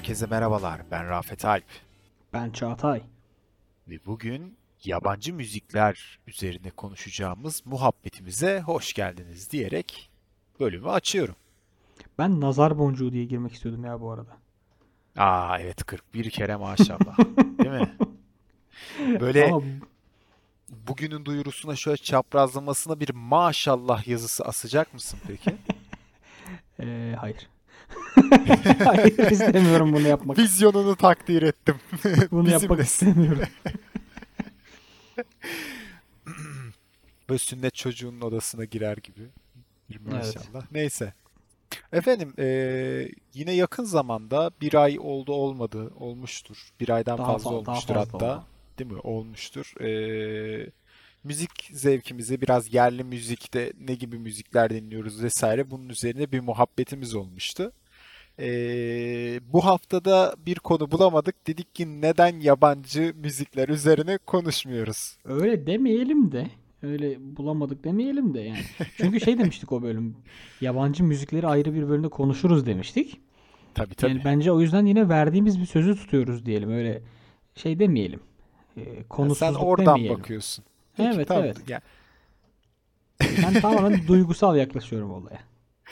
Herkese merhabalar. Ben Rafet Alp Ben Çağatay. ve bugün yabancı müzikler üzerine konuşacağımız muhabbetimize hoş geldiniz diyerek bölümü açıyorum. Ben nazar boncuğu diye girmek istiyordum ya bu arada. Aa evet 41 kere maşallah. Değil mi? Böyle Ama bugünün duyurusuna şöyle çaprazlamasına bir maşallah yazısı asacak mısın peki? eee, hayır. Hayır istemiyorum bunu yapmak. Vizyonunu takdir ettim. Bunu yapmak Bizimle. istemiyorum. Böyle sünnet çocuğunun odasına girer gibi. Bir Evet. maşallah. Neyse. Efendim eee, yine yakın zamanda bir ay oldu olmadı olmuştur. Bir aydan Daha fazla fa- daha olmuştur fazla hatta. oldu. Değil mi? Olmuştur. Eee, müzik zevkimizi biraz yerli müzikte ne gibi müzikler dinliyoruz vesaire bunun üzerine bir muhabbetimiz olmuştu. Eee, bu haftada bir konu bulamadık. Dedik ki neden yabancı müzikler üzerine konuşmuyoruz? Öyle demeyelim de. Öyle bulamadık demeyelim de yani. Çünkü şey demiştik o bölüm. Yabancı müzikleri ayrı bir bölümde konuşuruz demiştik. Tabii tabii. Yani bence o yüzden yine verdiğimiz bir sözü tutuyoruz diyelim. Öyle şey demeyelim. Eee Ya Sen konusuzluk oradan demeyelim. bakıyorsun. Peki Evet tamam. evet. Ya, Ben tamamen duygusal yaklaşıyorum olaya.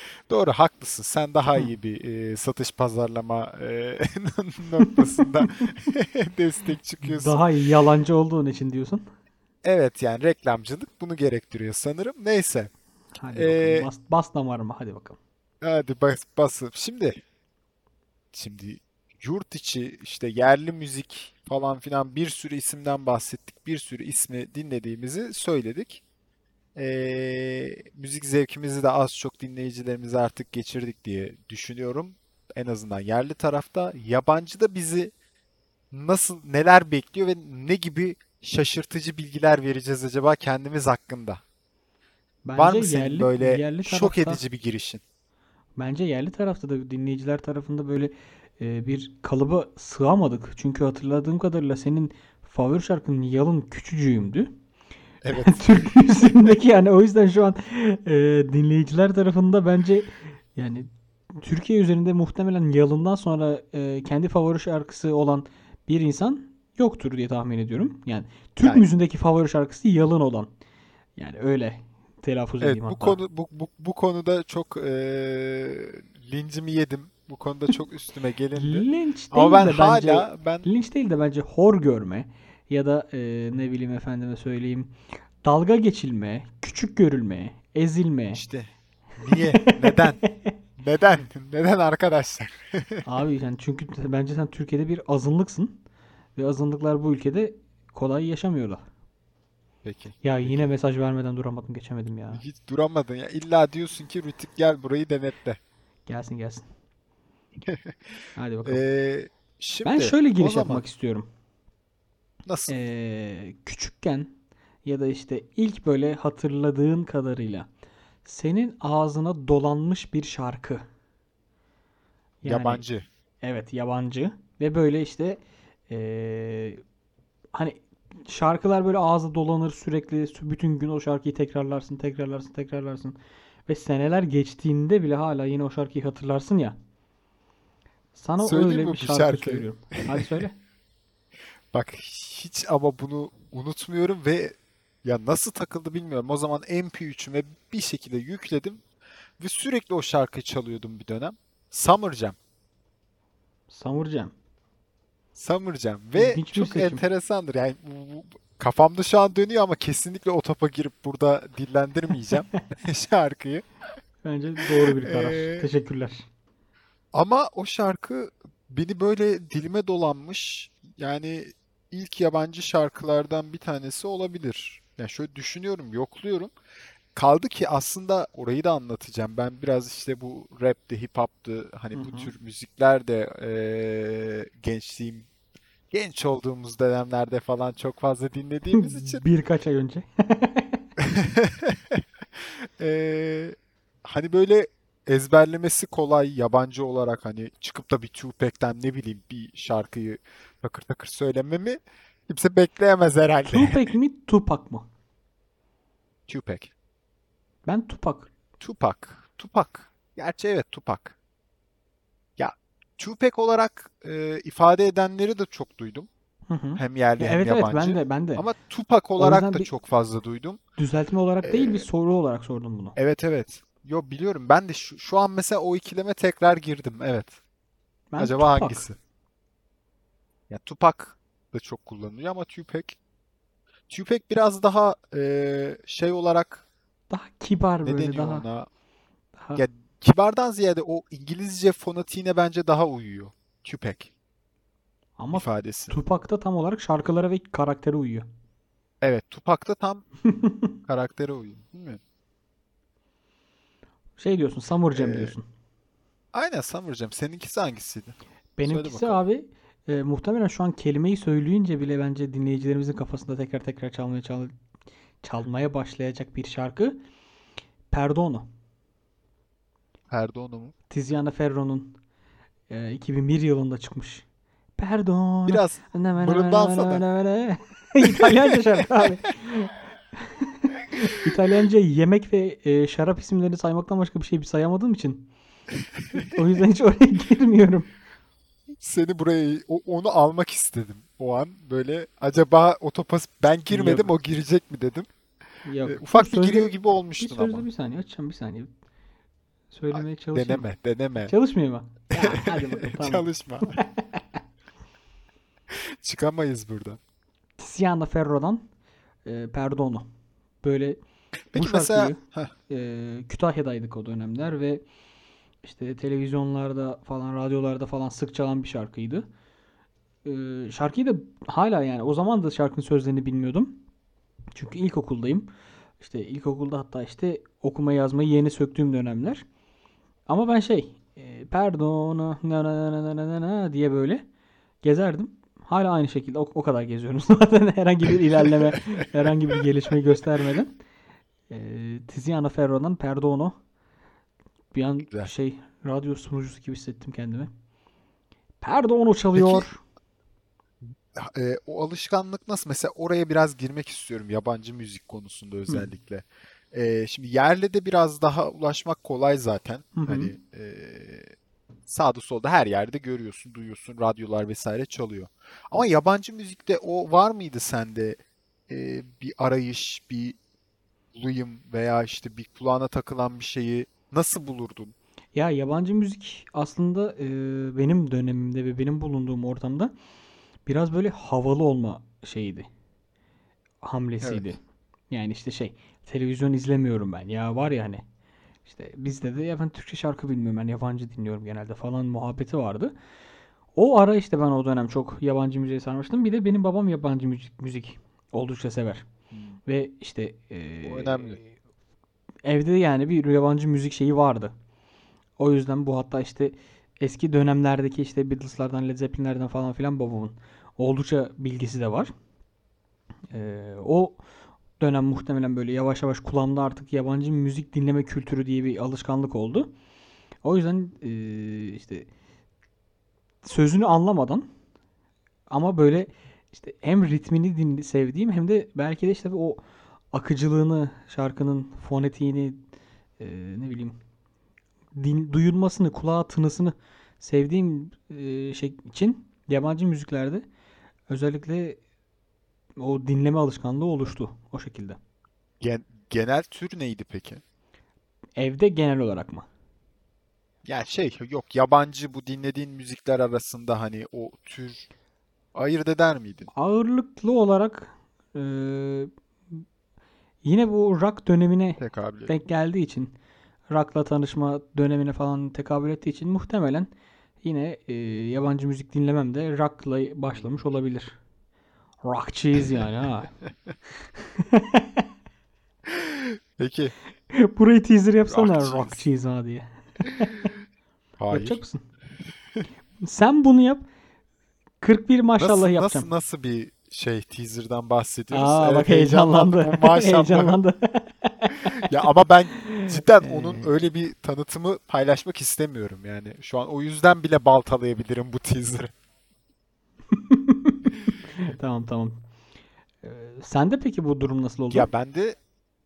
doğru haklısın. Sen daha iyi bir e, satış pazarlama e, noktasında destek çıkıyorsun. Daha iyi yalancı olduğun için diyorsun. Evet yani reklamcılık bunu gerektiriyor sanırım. Neyse. Hadi Ee, bakalım. Bas, bas damarıma hadi bakalım. Hadi bas, basıp. Şimdi şimdi yurt içi işte yerli müzik falan filan bir sürü isimden bahsettik. Bir sürü ismi dinlediğimizi söyledik. Ee, müzik zevkimizi de az çok dinleyicilerimize artık geçirdik diye düşünüyorum. En azından yerli tarafta. Yabancıda bizi nasıl neler bekliyor ve ne gibi şaşırtıcı bilgiler vereceğiz acaba kendimiz hakkında? Var Bence mı senin yerli böyle yerli şok tarafta edici bir girişin? bence yerli tarafta da dinleyiciler tarafında böyle e, bir kalıba sığamadık. Çünkü hatırladığım kadarıyla senin favori şarkın Yalın Küçücüğümdü. Evet. Türk müziğindeki yani o yüzden şu an e, dinleyiciler tarafında bence yani Türkiye üzerinde muhtemelen Yalın'dan sonra e, kendi favori şarkısı olan bir insan yoktur diye tahmin ediyorum. Yani Türk Yani müziğindeki favori şarkısı Yalın olan. Yani öyle telaffuz Evet edeyim bu hatta. konu bu, bu, bu konuda çok eee lincimi yedim. Bu konuda çok üstüme gelindi. Linç Ama değil ben de bence hala ben linç değil de bence hor görme ya da e, ne bileyim efendime söyleyeyim dalga geçilme, küçük görülme, ezilme. işte niye? Neden? Neden? Neden arkadaşlar? Abi yani çünkü bence sen Türkiye'de bir azınlıksın ve azınlıklar bu ülkede kolay yaşamıyorlar. Peki. Ya Peki. yine mesaj vermeden duramadım geçemedim ya. Hiç duramadın ya. İlla diyorsun ki Rütük gel burayı denetle. Gelsin gelsin. Hadi bakalım. Ben şimdi şöyle o giriş zaman yapmak istiyorum. Nasıl? Ee, küçükken ya da işte ilk böyle hatırladığın kadarıyla senin ağzına dolanmış bir şarkı. Yani Yabancı. evet yabancı ve böyle işte ee, hani şarkılar böyle ağza dolanır sürekli sü- bütün gün o şarkıyı tekrarlarsın tekrarlarsın tekrarlarsın ve seneler geçtiğinde bile hala yine o şarkıyı hatırlarsın ya. Sana Söyleyeyim öyle bir şarkı şarkı? söylüyorum. Hadi söyle. Bak hiç ama bunu unutmuyorum ve ya nasıl takıldı bilmiyorum. O zaman MP3'üme bir şekilde yükledim ve sürekli o şarkıyı çalıyordum bir dönem. Summer Jam. Summer Jam. Summer Jam ve İlginç çok seçim. enteresandır. Yani bu- bu- kafamda şu an dönüyor ama kesinlikle o topa girip burada dillendirmeyeceğim şarkıyı. Bence doğru bir karar. Ee, Teşekkürler. ama o şarkı beni böyle dilime dolanmış. Yani ilk yabancı şarkılardan bir tanesi olabilir. Yani şöyle düşünüyorum, yokluyorum. Kaldı ki aslında orayı da anlatacağım. Ben biraz işte bu rapti, hip hop'tı, hani bu hı. tür müzikler de eee, gençliğim, genç olduğumuz dönemlerde falan çok fazla dinlediğimiz için Birkaç ay önce. eee, hani böyle ezberlemesi kolay yabancı olarak hani çıkıp da bir Tupac'ten ne bileyim bir şarkıyı takır takır söylememi kimse bekleyemez herhalde. Tupac mi Tupac mı? Tupac. Ben Tupac. Tupac. Tupac. Gerçi evet Tupac. Ya Tupac olarak e, ifade edenleri de çok duydum. Hı hı. Hem yerli Ya hem evet evet yabancı. ben de ben de. Ama Tupac olarak da çok fazla duydum. Düzeltme olarak değil bir soru olarak sordum bunu. Evet evet. Yo biliyorum. Ben de şu, şu an mesela o ikileme tekrar girdim. Evet. Ben Acaba Tupac. hangisi? Ya Tupac da çok kullanılıyor ama Tupac Tupac biraz daha e, şey olarak Daha kibar ne böyle daha, ona? daha Ya kibardan ziyade o İngilizce fonetiğine bence daha uyuyor. Tupac ama ifadesi. Tupac da tam olarak şarkılara ve karaktere uyuyor. Evet, Tupac da tam karaktere uyuyor. Değil mi? Şey diyorsun, Summer Jam Ee, diyorsun. Aynen Summer Jam. Seninkisi hangisiydi? Benimkisi abi e, muhtemelen şu an kelimeyi söyleyince bile bence dinleyicilerimizin kafasında tekrar tekrar çalmaya çal- çalmaya başlayacak bir şarkı. Perdono. Perdono mu? Tiziana Ferro'nun e, 2001 yılında çıkmış. Perdono. Biraz mırıldansana. İtalyanca şarkı abi. İtalyanca yemek ve e, şarap isimlerini saymaktan başka bir şey sayamadığım için o yüzden hiç oraya girmiyorum. Seni buraya onu almak istedim o an. Böyle acaba otopas ben girmedim Yok. o girecek mi dedim. Yok. Ee, ufak bir Sözde- giriyor gibi Bir olmuştun sözde ama. bir saniye açacağım bir saniye. Söylemeye çalışayım. Deneme, deneme. Çalışmıyor mu? Ya, hadi bakalım tamam. Çalışma. Çıkamayız buradan. Tiziana Ferro'dan e, Perdono. Böyle Peki bu mesela e, Kütahya'daydık o dönemler ve işte televizyonlarda falan radyolarda falan sık çalan bir şarkıydı. E, şarkıyı da hala yani o zaman da şarkının sözlerini bilmiyordum. Çünkü ilkokuldayım. İşte ilkokulda hatta işte okuma yazmayı yeni söktüğüm dönemler. Ama ben şey e, pardon na na na na na diye böyle gezerdim. Hala aynı şekilde o, o kadar geziyorum zaten herhangi bir ilerleme, herhangi bir gelişme göstermeden. E, Tiziana Ferro'dan Perdono. Bir an Güzel. şey radyo sunucusu gibi hissettim kendimi. Perdono çalıyor. e, o alışkanlık nasıl? Mesela oraya biraz girmek istiyorum yabancı müzik konusunda özellikle. E, şimdi yerle de biraz daha ulaşmak kolay zaten. Hı hı. Hani e, sağda solda her yerde görüyorsun, duyuyorsun, radyolar vesaire çalıyor. Ama yabancı müzikte o var mıydı sende? E, bir arayış, bir bulayım veya işte bir kulağına takılan bir şeyi nasıl bulurdun? Ya yabancı müzik aslında e, benim dönemimde ve benim bulunduğum ortamda biraz böyle havalı olma şeyiydi. Hamlesiydi. Evet. Yani işte şey televizyon izlemiyorum ben. Ya var ya hani işte bizde de ya ben Türkçe şarkı bilmiyorum ben yabancı dinliyorum genelde falan muhabbeti vardı. O ara işte ben o dönem çok yabancı müziğe sarmıştım. Bir de benim babam yabancı müzik, müzik oldukça sever. Ve işte e, O önemli. evde yani bir yabancı müzik şeyi vardı. O yüzden bu hatta işte eski dönemlerdeki işte Beatles'lardan, Led Zeppelin'lerden falan filan babamın oldukça bilgisi de var. Ee, o dönem muhtemelen böyle yavaş yavaş kulağımda artık yabancı müzik dinleme kültürü diye bir alışkanlık oldu. O yüzden işte sözünü anlamadan ama böyle işte hem ritmini din sevdiğim hem de belki de işte o akıcılığını, şarkının fonetiğini ne bileyim din, duyulmasını, kulağa tınısını sevdiğim şey için yabancı müziklerde özellikle o dinleme alışkanlığı oluştu o şekilde. Gen- genel tür neydi peki? Evde genel olarak mı? Yani şey yok yabancı bu dinlediğin müzikler arasında hani o tür ayırt eder miydin? Ağırlıklı olarak e, yine bu rock dönemine Tekabül denk geldiği için rock'la tanışma dönemine falan tekabül ettiği için muhtemelen yine e, yabancı müzik dinlemem de rock'la başlamış olabilir. Rockçıyız yani ha. Peki. Burayı teaser yapsana Rockçıyız. rockçıyız ha diye. Hayır. Yapacak mısın? Sen bunu yap. 41 maşallah Nasıl, yapacağım. nasıl, nasıl bir şey teaser'dan bahsediyoruz? Aa Evet, bak heyecanlandı. Heyecanlandı. Ya ama ben cidden onun öyle bir tanıtımı paylaşmak istemiyorum yani. Şu an o yüzden bile baltalayabilirim bu teaser'ı. Tamam tamam. Ee, sende peki bu durum nasıl oldu? Ya bende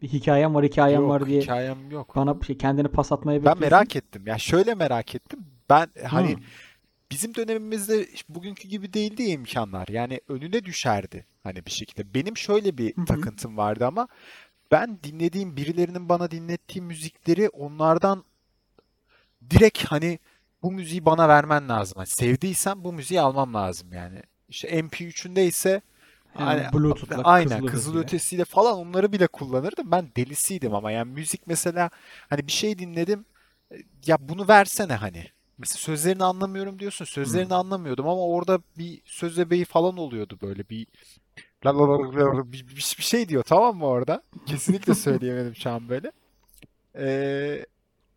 Bir hikayem var, hikayem yok, var diye hikayem yok. bana şey kendini pas atmaya Ben bekliyorsun. merak ettim. Ya şöyle merak ettim. Ben hani Hı. bizim dönemimizde bugünkü gibi değildi ya imkanlar. Yani önüne düşerdi hani bir şekilde. Benim şöyle bir Hı hı. takıntım vardı ama ben dinlediğim birilerinin bana dinlettiği müzikleri onlardan direkt hani bu müziği bana vermen lazım. Hani sevdiysen bu müziği almam lazım yani. İşte MP3'ünde ise hani Hemen Bluetooth'la, aynen kızıl kızıl ötesiyle. falan onları bile kullanırdım. Ben delisiydim ama yani müzik mesela hani bir şey dinledim e, ya bunu versene hani. Mesela sözlerini anlamıyorum diyorsun. Hmm. Sözlerini anlamıyordum ama orada bir söz ebeği falan oluyordu böyle bir la la la bir, bir şey diyor tamam mı orada? Kesinlikle söyleyemedim şu an böyle. Ee,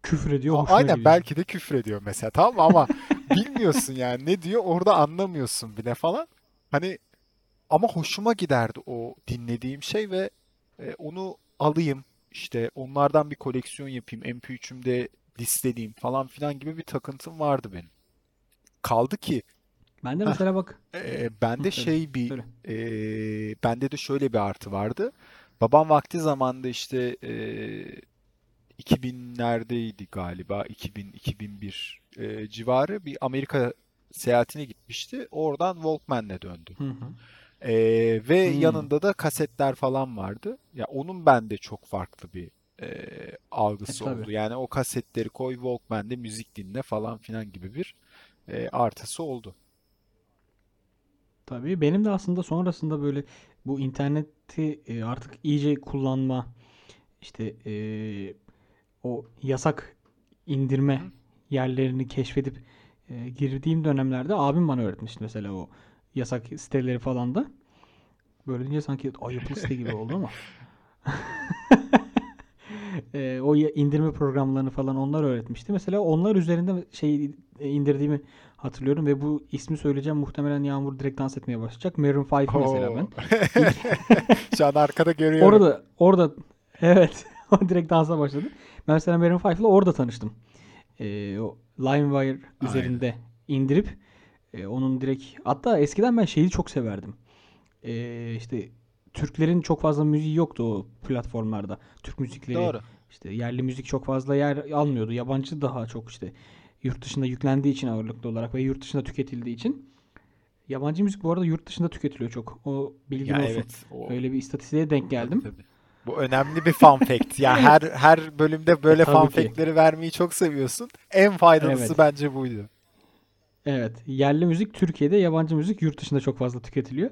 Küfür ediyor, hoşuna aynen gidiyor. belki de küfür ediyor mesela tamam mı? Ama bilmiyorsun yani ne diyor orada anlamıyorsun bile falan. Hani ama hoşuma giderdi o dinlediğim şey ve e, onu alayım işte onlardan bir koleksiyon yapayım MP3'ümde listeleyeyim falan filan gibi bir takıntım vardı benim. Kaldı ki Ben de mesela bak e, söyle. şey bir e, bende de şöyle bir artı vardı. Babam vakti zamanında işte e, 2000'lerdeydi galiba 2000-2001 e, civarı bir Amerika seyahatine gitmişti. Oradan Walkman'le döndü. Hı hı. Ee, ve Hmm. yanında da kasetler falan vardı. Ya onun bende çok farklı bir e, E algısı tabii. oldu. Yani o kasetleri koy Walkman'de müzik dinle falan filan gibi bir e, artısı oldu. Tabii benim de aslında sonrasında böyle bu interneti e, artık iyice kullanma işte e, o yasak indirme yerlerini keşfedip e, girdiğim dönemlerde abim bana öğretmişti mesela o yasak siteleri falan da. Böyle deyince sanki ayıplı site gibi oldu ama. E, o indirme programlarını falan onlar öğretmişti. Mesela onlar üzerinde şey e, indirdiğimi hatırlıyorum ve bu ismi söyleyeceğim muhtemelen Yağmur direkt dans etmeye başlayacak. Maroon 5 mesela ben. Şu an arkada görüyorum. orada orada evet o direkt dansa başladı. Maroon 5 ile orada tanıştım. E, o LimeWire Aynen. üzerinde indirip e, onun direkt hatta eskiden ben şeyi çok severdim. E, işte Türklerin çok fazla müziği yoktu o platformlarda. Türk müzikleri Doğru. işte yerli müzik çok fazla yer almıyordu. Yabancı daha çok işte yurt dışında yüklendiği için ağırlıklı olarak ve yurt dışında tüketildiği için. Yabancı müzik bu arada yurt dışında tüketiliyor çok. O bilgin Ya olsun. evet. O Öyle bir istatistiğe denk tabii geldim. tabii. Bu önemli bir fun fact. Ya her her bölümde E, böyle fun tabii ki. fact'leri vermeyi çok seviyorsun. En faydalısı Evet. bence buydu. Evet. Yerli müzik Türkiye'de, yabancı müzik yurt dışında çok fazla tüketiliyor.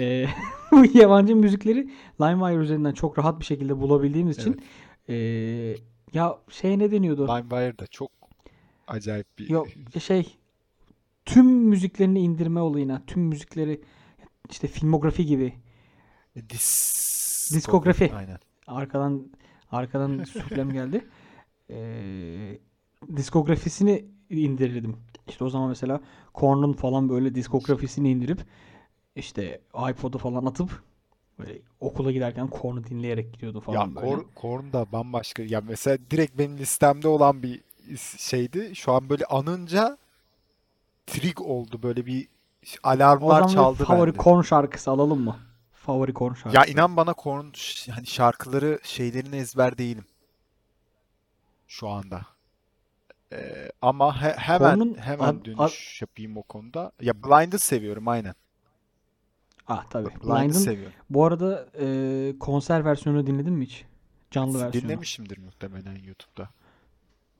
Ee, bu yabancı müzikleri LimeWire üzerinden çok rahat bir şekilde bulabildiğimiz Evet. için ee, ya şey ne deniyordu? LimeWire da çok acayip bir Yok şey tüm müziklerini indirme olayına, tüm müzikleri işte filmografi gibi diskografi. Diskografi Aynen. arkadan arkadan süflem geldi. Ee, diskografisini indirdim. İşte o zaman mesela Korn'un falan böyle diskografisini indirip işte iPod'a falan atıp böyle okula giderken Korn'u dinleyerek gidiyordum Ya falan böyle. Korn, Korn da bambaşka. Ya mesela direkt benim listemde olan bir şeydi. Şu an böyle anınca trig oldu. Böyle bir O alarmlar zaman bir çaldı favori bende. Korn şarkısı alalım mı? Favori Korn Ya şarkısı. inan bana Korn hani şarkıları şeylerini ezber değilim şu anda. Ee, ama he- hemen Korn'un hemen ad, ad, dönüş yapayım o konuda. Ya Blind'ı seviyorum aynen. ah tabii. Blind'ı Blind'ın seviyorum. bu arada e, konser versiyonunu dinledin mi hiç? Canlı versiyonu. Dinlemişimdir muhtemelen YouTube'da.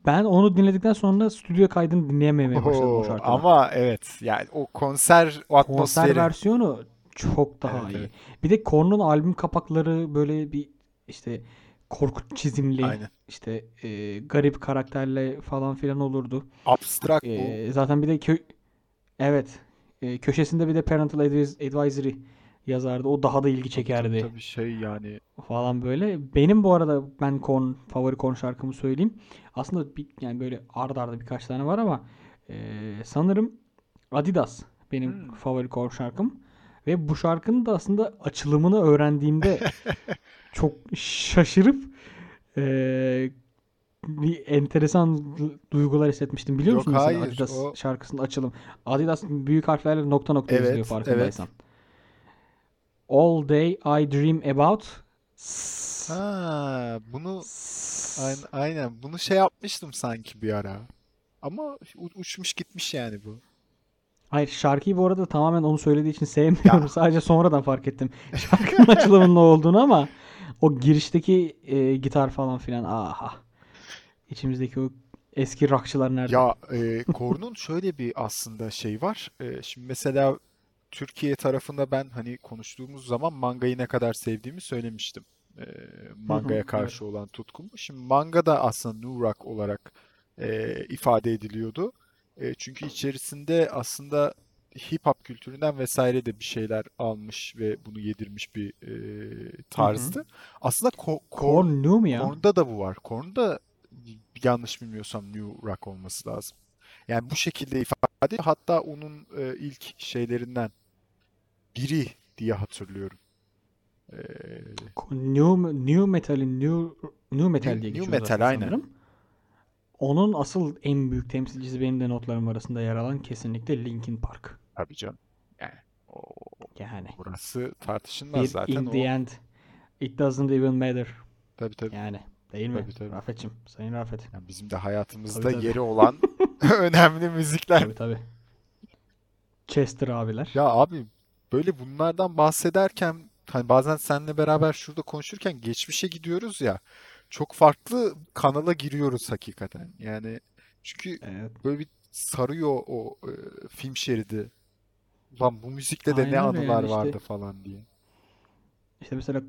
Ben onu dinledikten sonra stüdyo kaydını dinleyememeye başladım o Oo, şarkıda. ama evet yani o konser o Konser atmosferi. versiyonu çok daha Evet iyi. evet. Bir de Korn'un albüm kapakları böyle bir işte korkunç çizimli Aynen. işte e, garip karakterle falan filan olurdu. Abstract bu. E, zaten bir de kö evet e, köşesinde bir de Parental Advis- Advisory yazardı. O daha da ilgi Tabii tabii çekerdi tabii şey yani falan böyle. Benim bu arada ben Korn favori Korn şarkımı söyleyeyim. Aslında bir, yani böyle arda arda birkaç tane var ama e, sanırım Adidas benim hmm. favori Korn şarkım. Ve bu şarkının da aslında açılımını öğrendiğimde çok şaşırıp e, bir enteresan du- duygular hissetmiştim. Biliyor Yok musun hayır Adidas o şarkısının açılım? Adidas büyük harflerle nokta nokta evet evet. farkındaysan. All day I dream about Ha bunu aynen, aynen bunu şey yapmıştım sanki bir ara. Ama uçmuş gitmiş yani bu. Hayır şarkıyı bu arada tamamen onu söylediği için sevmiyorum. Sadece sonradan fark ettim. Şarkının açılımının ne olduğunu ama o girişteki e, gitar falan filan aha. İçimizdeki o eski rockçılar nerede? Ya e, Korn'un şöyle bir aslında şey var. E, şimdi mesela Türkiye tarafında ben hani konuştuğumuz zaman mangayı ne kadar sevdiğimi söylemiştim. E, mangaya evet. karşı olan tutkumu. Şimdi manga da aslında New Rock olarak e, ifade ediliyordu. E, çünkü içerisinde aslında hip hop kültüründen vesaire de bir şeyler almış ve bunu yedirmiş bir e, Hı hı. tarzdı. Aslında Ko- Korn, New mu ya? Korn'da da bu var. Korn'da yanlış bilmiyorsam New Rock olması lazım. Yani bu şekilde ifade hatta onun e, ilk şeylerinden biri diye hatırlıyorum. E, New, New Metal'in New, New Metal diye New geçiyor Metal aynen. sanırım. Onun asıl en büyük temsilcisi benim de notlarım arasında yer alan kesinlikle Linkin Park. Tabii canım. Yani o, Yani burası tartışılmaz bir zaten in the o. end it doesn't even matter. Tabii tabii. Yani değil mi? Tabii tabii. Rafet'cim, Sayın Rafet. Yani bizim de Tabii hayatımızda tabii. yeri olan önemli müzikler. Tabii tabii. Chester abiler. Ya abi böyle bunlardan bahsederken hani bazen seninle beraber şurada konuşurken geçmişe gidiyoruz ya çok farklı kanala giriyoruz hakikaten. Yani çünkü Evet. böyle bir sarıyor o e, film şeridi. Lan bu müzikte de ne Aynen öyle anılar yani vardı işte falan diye. işte mesela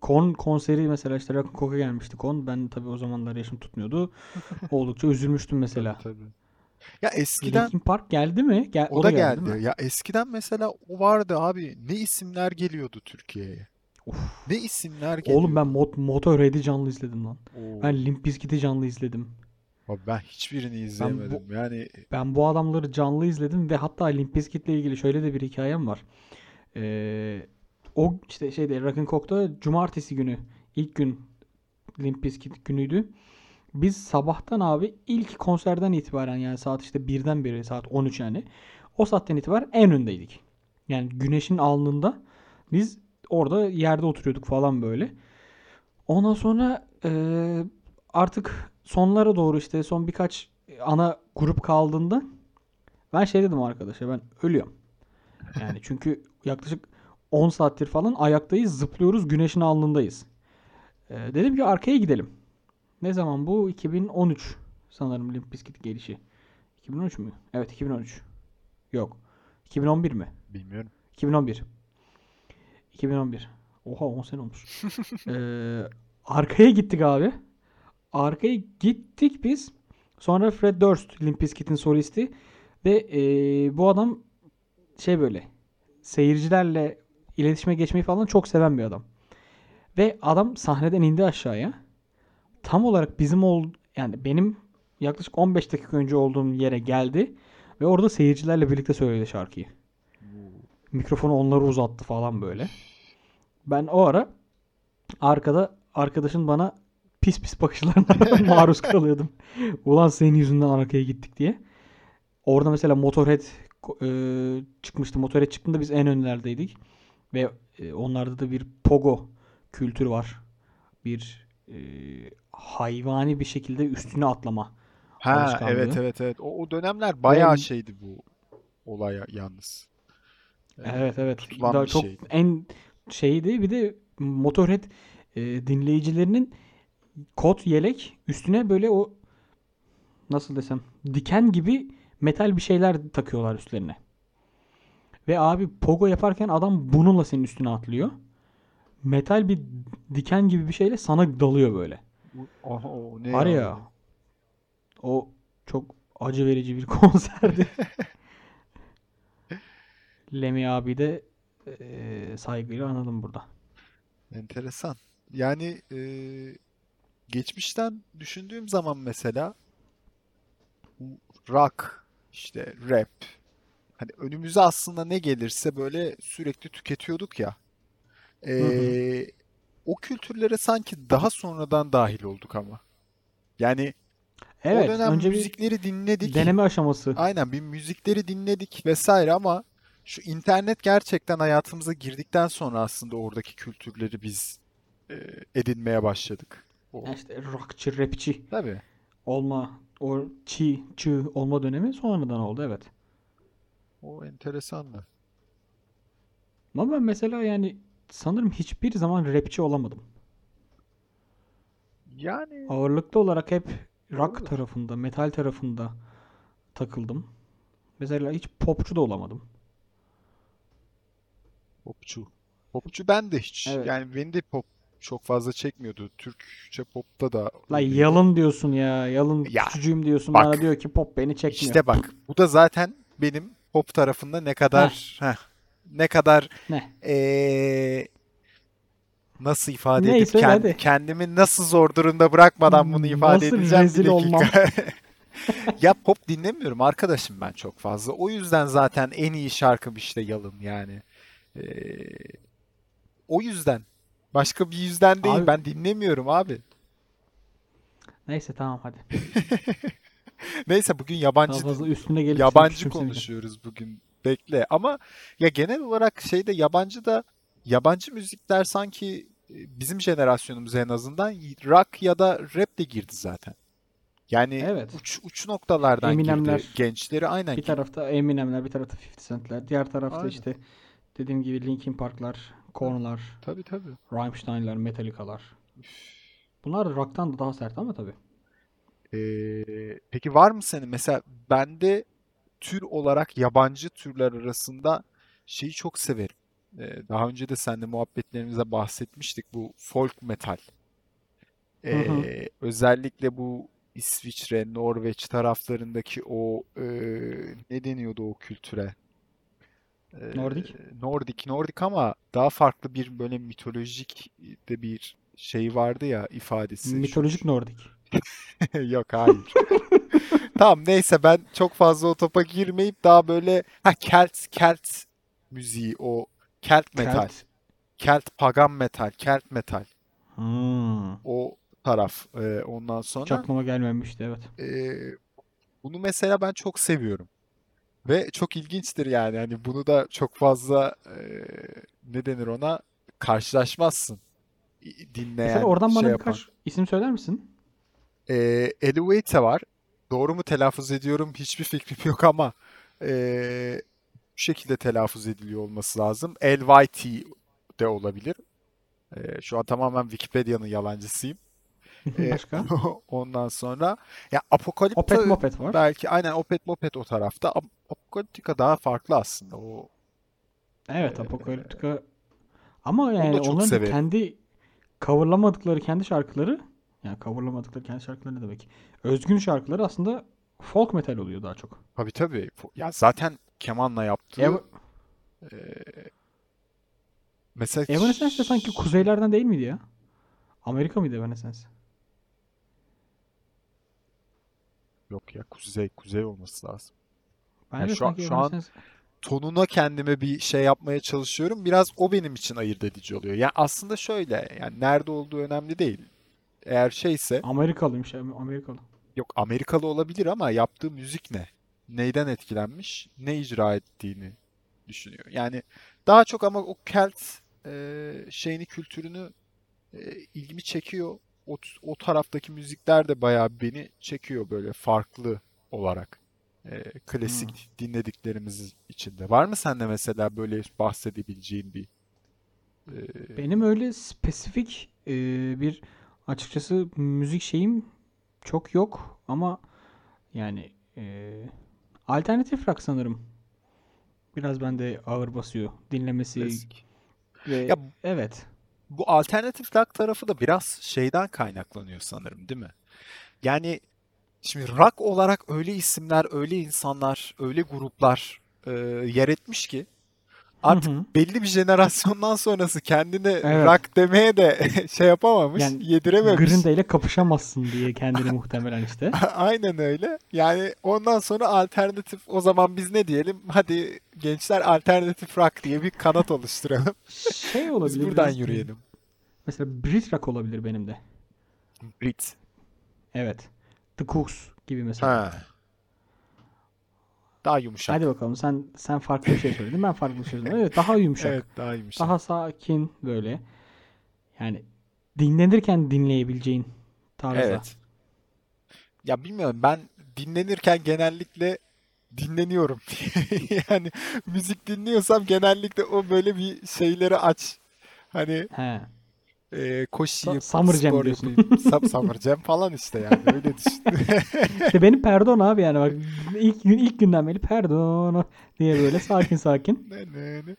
Kon konseri mesela işte Rock Coke'a gelmişti Kon. Ben tabii o zamanlar yaşım tutmuyordu. Oldukça üzülmüştüm Tabii mesela. tabii. Ya eskiden Linkin Park geldi mi? Gel, o o da geldi geldi. Ya eskiden mesela o vardı abi. Ne isimler geliyordu Türkiye'ye. Of. Ne isimler Oğlum ben. Mot Motorhead'i canlı izledim lan. Oo. Ben Limp Bizkit'i canlı izledim. Abi ben hiçbirini Ben bu izleyemedim. Yani ben bu adamları canlı izledim ve hatta Limp Bizkit'le ilgili şöyle de bir hikayem var. Ee, o işte şeyde Rock'n'Coke'da cumartesi günü ilk gün Limp Bizkit günüydü. Biz sabahtan abi ilk konserden itibaren yani saat işte birden beri saat 13 yani. O saatten itibaren en öndeydik. Yani güneşin alnında biz orada yerde oturuyorduk falan böyle. Ondan sonra eee, artık sonlara doğru işte son birkaç ana grup kaldığında ben şey dedim arkadaşa ben ölüyorum. Yani çünkü yaklaşık 10 saattir falan ayaktayız, zıplıyoruz, güneşin alnındayız. Eee, dedim ki arkaya gidelim. Ne zaman bu? 2013 sanırım Limp Bizkit gelişi. 2013 mü? Evet 2013. Yok. 2011 mi? bilmiyorum. 2011. 2011. Oha 10 sene olmuş. Ee, arkaya gittik abi. Arkaya gittik biz. Sonra Fred Durst, Limp Bizkit'in solisti. Ve ee, bu adam şey böyle seyircilerle iletişime geçmeyi falan çok seven bir adam. Ve adam sahneden indi aşağıya. Tam olarak bizim ol yani benim yaklaşık 15 dakika önce olduğum yere geldi ve orada seyircilerle birlikte söyledi şarkıyı. Mikrofonu onlara uzattı falan böyle. Ben o ara arkada arkadaşın bana pis pis bakışlarına maruz kalıyordum. Ulan senin yüzünden arkaya gittik diye. Orada mesela Motorhead e, çıkmıştı. Motorhead çıktığında biz en önlerdeydik. Ve e, onlarda da bir pogo kültürü var. Bir e, hayvani bir şekilde üstüne atlama Ha evet evet evet. O, o dönemler bayağı şeydi bu olay yalnız. Ee, evet evet tutulan daha bir çok şeydi. en şeydi bir de Motorhead e, dinleyicilerinin kot yelek üstüne böyle o nasıl desem diken gibi metal bir şeyler takıyorlar üstlerine. Ve abi pogo yaparken adam bununla senin üstüne atlıyor. Metal bir diken gibi bir şeyle sana dalıyor böyle. Oha, o ne Var ya ya o çok acı verici bir konserdi. Lemmy abi de e, saygıyla analım burada. Enteresan. Yani e, geçmişten düşündüğüm zaman mesela rock, işte rap, hani önümüze aslında ne gelirse böyle sürekli tüketiyorduk ya. Hı hı. Ee, o kültürlere sanki daha sonradan dahil olduk ama. Yani o Evet, dönem önce müzikleri dinledik. deneme aşaması. Aynen bir müzikleri dinledik vesaire ama şu internet gerçekten hayatımıza girdikten sonra aslında oradaki kültürleri biz e, edinmeye başladık. O işte rockçı, rapçi tabii. olma, o çi, çı olma dönemi sonradan oldu evet. O enteresandı. Ama ben mesela yani sanırım hiçbir zaman rapçi olamadım. Yani Ağırlıklı olarak hep rock Olabilir. tarafında, metal tarafında takıldım. Mesela hiç popçu da olamadım. Popçu. Popçu ben de hiç. Evet. Yani beni de pop çok fazla çekmiyordu. Türkçe popta da La yalın diyorsun ya. Yalın Ya, küçücüğüm diyorsun. bak. Bana diyor ki pop beni çekmiyor. İşte bak bu da zaten benim pop tarafında ne kadar heh, ne kadar Ne? eee, nasıl ifade Ney, edip kend- hadi. kendimi nasıl zor durumda bırakmadan bunu ifade Nasıl edeceğim bir rezil olmam? dakika. Ya pop dinlemiyorum arkadaşım ben çok fazla. O yüzden zaten en iyi şarkım işte Yalın yani. Eee, o yüzden. Başka bir yüzden değil. Abi- Ben dinlemiyorum abi. Neyse tamam hadi. Neyse bugün yabancı fazla üstüne gelip yabancı konuşuyoruz bugün. Bekle. Ama ya genel olarak şeyde yabancı da yabancı müzikler sanki e, bizim jenerasyonumuza en azından rock ya da rap de girdi zaten. Yani Evet. uç uç noktalardan girdi. Eminemler. Gençleri aynen Bir tarafta Eminem'ler, bir tarafta 50 Cent'ler. Diğer tarafta Aynen. işte dediğim gibi Linkin Park'lar, Korn'lar, Tabii tabii. Rammstein'lar, Metallica'lar. Bunlar rock'tan da daha sert ama tabii. Ee, peki var mı senin mesela bende tür olarak yabancı türler arasında şeyi çok severim. Ee, daha önce de seninle muhabbetlerimizde bahsetmiştik bu folk metal. Hı hı. Ee, özellikle bu İsviçre, Norveç taraflarındaki o e, ne deniyordu o kültüre? Ee, Nordik. Nordik, Nordik ama daha farklı bir böyle mitolojik de bir şey vardı ya ifadesi. Şu- Mitolojik Nordik. Yok hayır. Tamam neyse ben çok fazla o topa girmeyip daha böyle ha Kelt Kelt müziği o Kelt metal. Kelt. Kelt pagan metal, Kelt metal. Hmm. O taraf. Ee, ondan Hiç sonra aklıma gelmemişti evet. ee, bunu mesela ben çok seviyorum. Ve çok ilginçtir yani. Hani bunu da çok fazla ee, ne denir ona karşılaşmazsın. İ- Mesela Dinleyen, oradan şey bana yapan. birkaç isim söyler misin? Ee, Elevate var. Doğru mu telaffuz ediyorum hiçbir fikrim yok ama ee, bu şekilde telaffuz ediliyor olması lazım. LYT de olabilir. Ee, şu an tamamen Wikipedia'nın yalancısıyım. Ee, Başka? ondan sonra ya Apocalypta Opet Mopet var. belki aynen Opet Mopet o tarafta. Ap- Apocalyptica daha farklı aslında. O Evet Apocalyptica. Ama yani onların severim. kendi coverlamadıkları kendi şarkıları yani coverlamadıkları kendi şarkıları ne demek? Özgün şarkıları aslında folk metal oluyor daha çok. tabii tabii. Ya zaten kemanla yaptığı Ev mesela Evanescence de sanki kuzeylerden değil miydi ya? Amerika mıydı Evanescence? Yok ya kuzey kuzey olması lazım. Bence şu an- şu an- tonuna kendime bir şey yapmaya çalışıyorum. Biraz o benim için ayırt edici oluyor. Yani aslında şöyle, yani nerede olduğu önemli değil. Eğer şeyse, Amerikalıymış Am- Amerikalı. yok Amerikalı olabilir ama yaptığı müzik ne? Neyden etkilenmiş? Ne icra ettiğini düşünüyor. Yani daha çok ama o Kelt e, şeyini, kültürünü e, ilgimi çekiyor. O, o taraftaki müzikler de bayağı beni çekiyor böyle farklı olarak. E, klasik dinlediklerimiz içinde. Var mı sende mesela böyle bahsedebileceğin bir e, Benim öyle spesifik e, bir açıkçası müzik şeyim çok yok ama yani e, alternatif rock sanırım. Biraz bende ağır basıyor dinlemesi klasik? ve Ya evet. Bu alternatif rock tarafı da biraz şeyden kaynaklanıyor sanırım, değil mi? Yani şimdi rock olarak öyle isimler, öyle insanlar, öyle gruplar e, yer etmiş ki artık Hı hı. belli bir jenerasyondan sonrası kendine Evet. rock demeye de şey yapamamış, Yani yedirememiş. Green Day ile kapışamazsın diye kendini muhtemelen işte. Aynen öyle. Yani ondan sonra alternatif o zaman biz ne diyelim? Hadi gençler alternatif rock diye bir kanat oluşturalım. Şey Biz olabilir buradan biraz- yürüyelim. Mesela Brit rock olabilir benim de. Brit. Evet. The Cooks gibi mesela. Ha. Daha yumuşak. Hadi bakalım sen sen farklı bir şey söyledin ben farklı bir şey söyledim. Evet daha yumuşak. Evet, daha yumuşak. Daha sakin böyle. Yani dinlenirken dinleyebileceğin tarzda. Evet. Ya bilmiyorum ben dinlenirken genellikle dinleniyorum. Yani müzik dinliyorsam genellikle o böyle bir şeyleri aç. Hani He. E, koşayım, Sa- Summer Jam spor diyorsun. yapayım. Summer Jam falan işte yani öyle düşün. İşte benim perdon abi yani bak ilk gün ilk günden beri perdon diye böyle sakin sakin. Ne ne ne.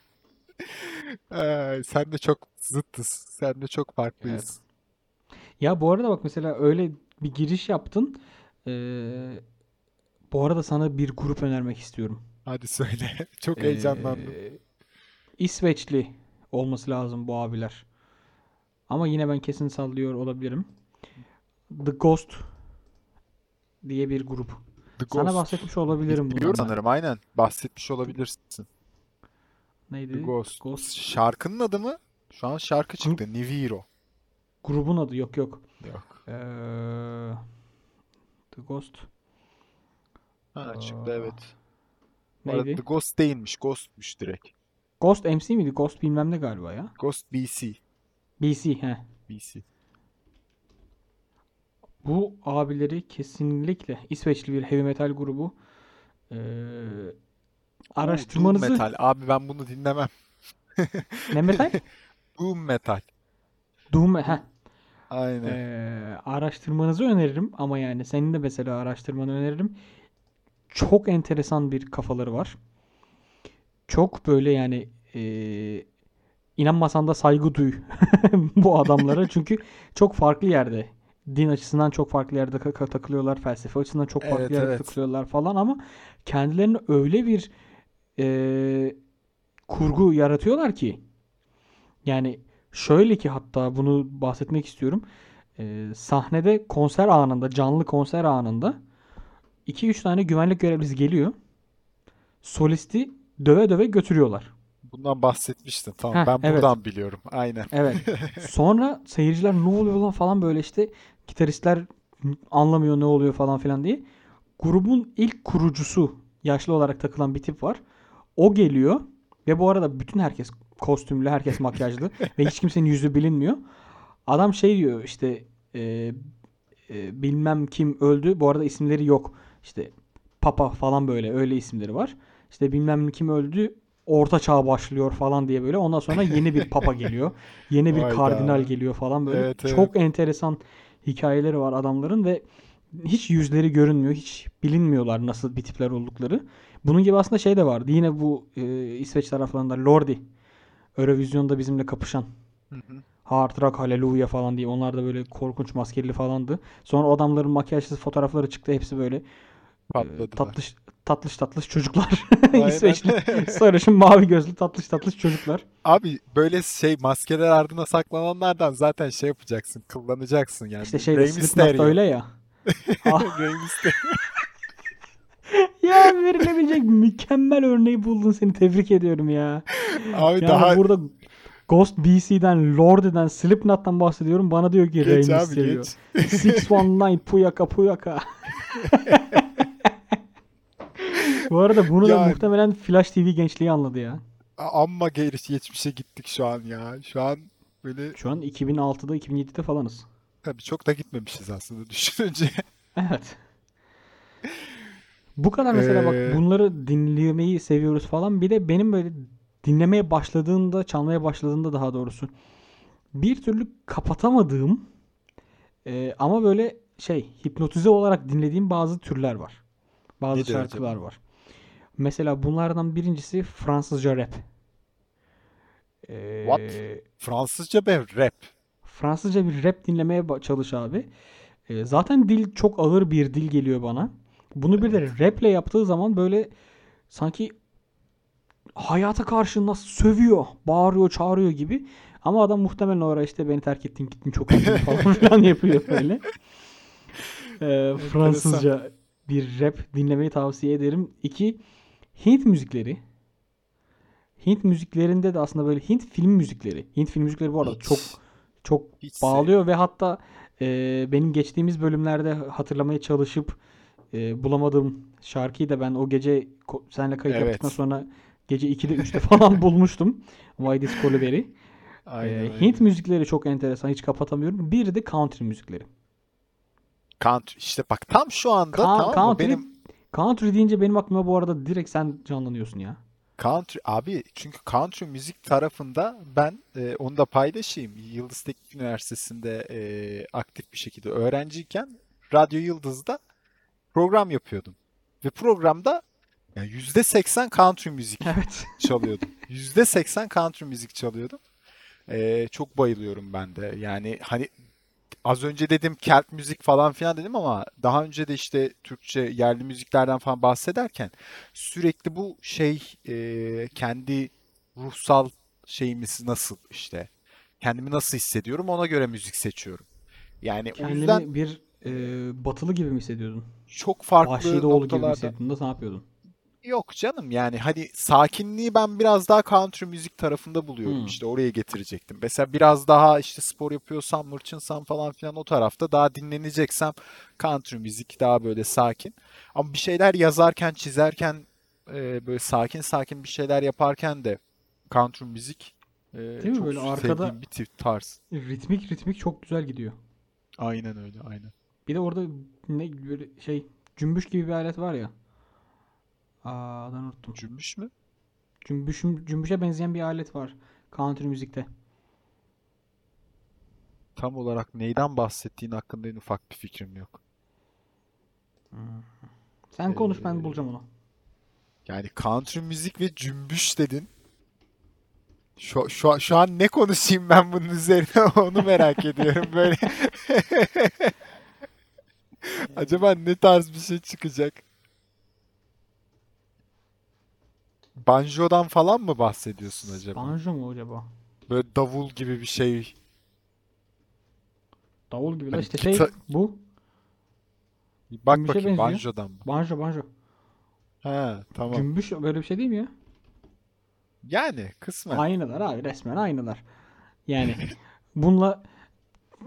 Ay, sen de çok zıttız. Sen de çok farklıyız. Ya bu arada bak mesela öyle bir giriş yaptın. Ee, bu arada sana bir grup önermek istiyorum. Hadi söyle. Çok Ee, heyecanlandım. İsveçli olması lazım bu abiler. Ama yine ben kesin sallıyor olabilirim. The Ghost diye bir grup. The Sana Ghost. bahsetmiş olabilirim bunlardan. sanırım aynen. Bahsetmiş olabilirsin. Neydi? The Ghost. Ghost. Şarkının adı mı? Şu an şarkı çıktı. Niviro. Grubun adı yok yok. Yok. Ee, The Ghost. Ha çıktı Aa, evet. Neydi? The Ghost değilmiş. Ghost'muş direkt. Ghost MC miydi? Ghost bilmem ne galiba ya. Ghost BC. BC he. BC. Bu abileri kesinlikle İsveçli bir heavy metal grubu. Ee, Doom araştırmanızı metal. Abi ben bunu dinlemem. ne metal? Doom metal. Doom heh. Aynen. Ee, araştırmanızı öneririm ama yani senin de mesela araştırmanı öneririm. Çok enteresan bir kafaları var. Çok böyle yani ee, inanmasan da saygı duy bu adamlara. Çünkü çok farklı yerde. Din açısından çok farklı yerde takılıyorlar. Felsefe açısından çok farklı Evet, yerde evet. takılıyorlar falan ama kendilerine öyle bir ee, kurgu yaratıyorlar ki yani şöyle ki hatta bunu bahsetmek istiyorum. Ee, sahnede konser anında, canlı konser anında 2-3 tane güvenlik görevlisi geliyor. Solisti döve döve götürüyorlar. Bundan bahsetmiştin. Tamam. Heh, ben evet. buradan biliyorum. Aynen. Evet. Sonra seyirciler ne oluyor lan falan böyle işte gitaristler anlamıyor ne oluyor falan filan diye. Grubun ilk kurucusu yaşlı olarak takılan bir tip var. O geliyor ve bu arada bütün herkes kostümlü, herkes makyajlı ve hiç kimsenin yüzü bilinmiyor. Adam şey diyor işte e, e, bilmem kim öldü. Bu arada isimleri yok. İşte Papa falan böyle öyle isimleri var. İşte bilmem kim öldü. Orta çağ başlıyor falan diye böyle. Ondan sonra yeni bir papa geliyor. Yeni bir Hayda. kardinal geliyor falan böyle. Evet, evet. Çok enteresan hikayeleri var adamların ve hiç yüzleri görünmüyor. Hiç bilinmiyorlar nasıl bir tipler oldukları. Bunun gibi aslında şey de vardı. Yine bu e, İsveç taraflarında Lordi. Eurovision'da bizimle kapışan. Hı hı. Hard Rock Hallelujah falan diye. Onlar da böyle korkunç maskeli falandı. Sonra adamların makyajsız fotoğrafları çıktı. Hepsi böyle Patladılar. tatlış tatlış tatlış çocuklar. İsveçli sarışın mavi gözlü tatlış tatlış çocuklar. Abi böyle şey maskeler ardına saklananlardan zaten şey yapacaksın. Kullanacaksın yani. İşte Slipknot'ta Mysterio. öyle ya. Mysterio. Ya verilebilecek mükemmel örneği buldun seni tebrik ediyorum ya. Abi Yani daha burada Ghost BC'den, Lordi'den, Slipknot'tan bahsediyorum. Bana diyor ki abi Mysterio. geç. 619 Puyaka Puyaka. Bu arada bunu da Yani. muhtemelen Flash TV gençliği anladı ya. Amma geri geçmişe gittik şu an ya. Şu an böyle Şu an 2006'da 2007'de falanız. tabii çok da gitmemişiz aslında düşününce. Evet. Bu kadar mesela Ee, bak bunları dinlemeyi seviyoruz falan. Bir de benim böyle dinlemeye başladığında, çalmaya başladığında daha doğrusu bir türlü kapatamadığım e, ama böyle şey hipnotize olarak dinlediğim bazı türler var. Bazı Nedir şarkılar acaba? var. Mesela bunlardan birincisi Fransızca rap. Ee, What? Fransızca be rap. Fransızca bir rap dinlemeye çalış abi. Ee, zaten dil çok ağır bir dil geliyor bana. Bunu bir de raple yaptığı zaman böyle sanki hayata karşı nasıl sövüyor, bağırıyor, çağırıyor gibi. Ama adam muhtemelen o ara işte beni terk ettin gittin çok üzgünüm falan filan yapıyor böyle. Ee, Fransızca bir rap dinlemeyi tavsiye ederim. İki, Hint müzikleri. Hint müziklerinde de aslında böyle Hint film müzikleri. Hint film müzikleri bu arada Hiç- çok çok hiç bağlıyor ve hatta e, benim geçtiğimiz bölümlerde hatırlamaya çalışıp e, bulamadığım şarkıyı da ben o gece seninle kayıt Evet. yaptıktan sonra gece 2'de 3'te falan bulmuştum. Why This Coliberi. Aynen E, öyle. Hint müzikleri çok enteresan. Hiç kapatamıyorum. Bir de country müzikleri. Country. İşte bak tam şu anda Ka- tamam mı? country Benim Country deyince benim aklıma bu arada direkt sen canlanıyorsun ya. Country abi çünkü country müzik tarafında ben e, onu da paylaşayım. Yıldız Teknik Üniversitesi'nde e, aktif bir şekilde öğrenciyken Radyo Yıldız'da program yapıyordum. Ve programda yani %80 country müzik Evet. çalıyordum. %80 country müzik çalıyordum. E, çok bayılıyorum ben de. Yani hani az önce dedim Kelt müzik falan filan dedim ama daha önce de işte Türkçe yerli müziklerden falan bahsederken sürekli bu şey e, kendi ruhsal şeyimiz nasıl işte kendimi nasıl hissediyorum ona göre müzik seçiyorum. Yani o yüzden Kendini bir e, batılı gibi mi hissediyordun? çok farklı Vahşi Doğulu gibi mi noktalarda hissediyordun da ne yapıyordun? Yok canım yani hani sakinliği ben biraz daha country müzik tarafında buluyorum Hmm. işte oraya getirecektim. Mesela biraz daha işte spor yapıyorsam, mırçınsam falan filan o tarafta daha dinleneceksem country müzik daha böyle sakin. Ama bir şeyler yazarken, çizerken e, böyle sakin sakin bir şeyler yaparken de country müzik e, Değil mi? çok Böyle arkada bir tip tarz. ritmik ritmik çok güzel gidiyor. Aynen öyle, aynen. Bir de orada ne böyle şey cümbüş gibi bir alet var ya. Aa adını unuttum. Cümbüş mü? Cümbüşüm, cümbüşe benzeyen bir alet var country müzikte. Tam olarak neyden bahsettiğin hakkında en ufak bir fikrim yok. Sen konuş ben Ee, bulacağım onu. Yani country müzik ve cümbüş dedin. Şu, şu, şu an ne konuşayım ben bunun üzerine onu merak ediyorum böyle. Acaba ne tarz bir şey çıkacak? Banjo'dan falan mı bahsediyorsun acaba? Banjo mu acaba? Böyle davul gibi bir şey. Davul gibi Hani işte şey bu. Bak Cümbüşe bakayım benziyor. banjodan mı? Banjo banjo. He tamam. Cümbüş böyle bir şey değil mi ya? Yani kısmen. Aynılar abi resmen aynılar. Yani bununla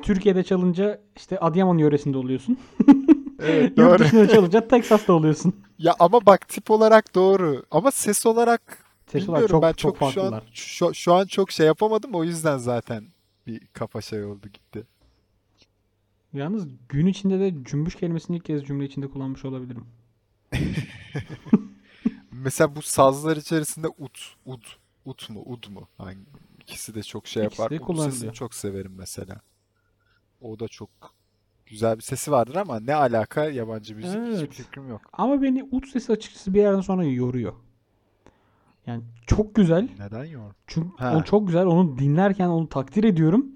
Türkiye'de çalınca işte Adıyaman yöresinde oluyorsun. Evet Yurt doğru. dışında çalınca Texas'ta oluyorsun. Ya ama bak tip olarak doğru. Ama ses olarak Ses olarak bilmiyorum çok ben çok çok şu an şu, şu an çok şey yapamadım o yüzden zaten bir kafa şey oldu gitti. Yalnız gün içinde de cümbüş kelimesini ilk kez cümle içinde kullanmış olabilirim. Mesela bu sazlar içerisinde ut, ud, ut mu, ud mu? Hangi, ikisi de çok şey İkisi yapar. de Ud sesini çok severim mesela. O da çok güzel bir sesi vardır ama ne alaka yabancı müzik hiçbir Evet. fikrim yok. Ama beni ut sesi açıkçası bir yerden sonra yoruyor. Yani çok güzel. Neden yor? Çünkü Ha. o çok güzel. Onu dinlerken onu takdir ediyorum.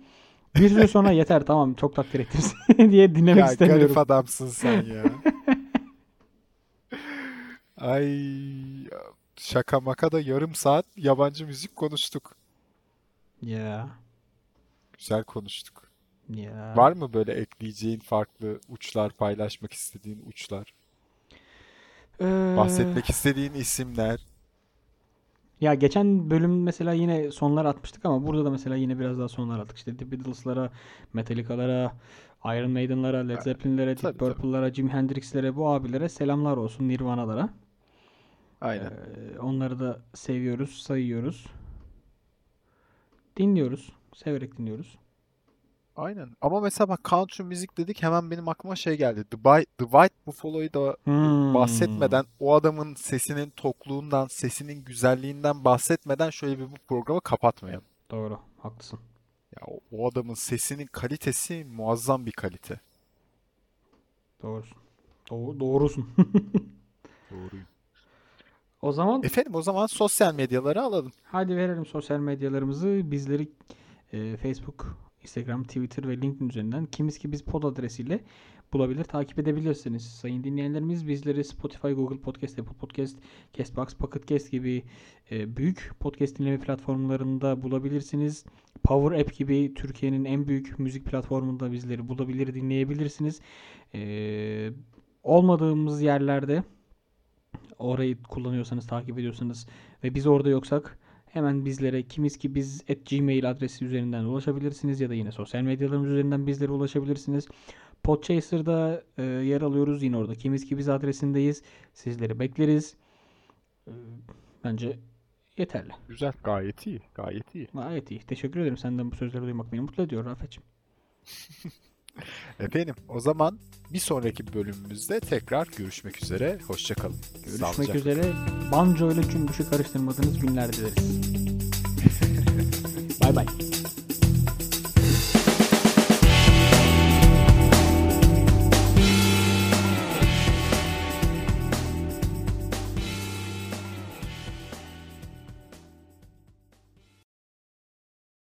Bir süre sonra yeter tamam çok takdir ettim diye dinlemek Ya istemiyorum. garip adamsın sen ya. Ay şaka maka da yarım saat yabancı müzik konuştuk. Ya. Güzel konuştuk. Ya. Var mı böyle ekleyeceğin farklı uçlar, paylaşmak istediğin uçlar? Ee, Bahsetmek istediğin isimler? Ya geçen bölüm mesela yine sonlar atmıştık ama burada da mesela yine biraz daha sonlar attık. İşte The Beatles'lara, Metallica'lara, Iron Maiden'lara, Led Zeppelin'lere, Deep. Purple'lara, Jimi Hendrix'lere, bu abilere selamlar olsun Nirvana'lara. Aynen. Ee, onları da seviyoruz, sayıyoruz. Dinliyoruz. Severek dinliyoruz. Aynen. Ama mesela bak country müzik dedik hemen benim aklıma şey geldi. The, Bi- The White Buffalo'yu da Hmm. bahsetmeden o adamın sesinin tokluğundan, sesinin güzelliğinden bahsetmeden şöyle bir bu programı kapatmayalım. Doğru. Haklısın. Ya o, o adamın sesinin kalitesi muazzam bir kalite. Doğrusun. Doğru, doğrusun. Doğruyum. O zaman Efendim o zaman sosyal medyaları alalım. Hadi verelim sosyal medyalarımızı. Bizleri e, Facebook, Instagram, Twitter ve LinkedIn üzerinden kimiz ki biz pod adresiyle bulabilir, takip edebilirsiniz. Sayın dinleyenlerimiz bizleri Spotify, Google Podcast, Apple Podcast, Castbox, Pocket Cast gibi e, büyük podcast dinleme platformlarında bulabilirsiniz. Power App gibi Türkiye'nin en büyük müzik platformunda bizleri bulabilir, dinleyebilirsiniz. E, olmadığımız yerlerde orayı kullanıyorsanız, takip ediyorsanız ve biz orada yoksak hemen bizlere kimiz ki biz at gmail adresi üzerinden ulaşabilirsiniz ya da yine sosyal medyalarımız üzerinden bizlere ulaşabilirsiniz. Podchaser'da e, yer alıyoruz yine orada. Kimiz ki biz adresindeyiz. Sizleri bekleriz. E, bence yeterli. Güzel, gayet iyi, gayet iyi. Gayet iyi. Teşekkür ederim. Senden bu sözleri duymak beni mutlu ediyor Rafet'ciğim. Efendim o zaman Bir sonraki bölümümüzde tekrar görüşmek üzere. Hoşçakalın. Görüşmek üzere. Banjo ile cümbüşü karıştırmadığınız günler dileriz. Bye bye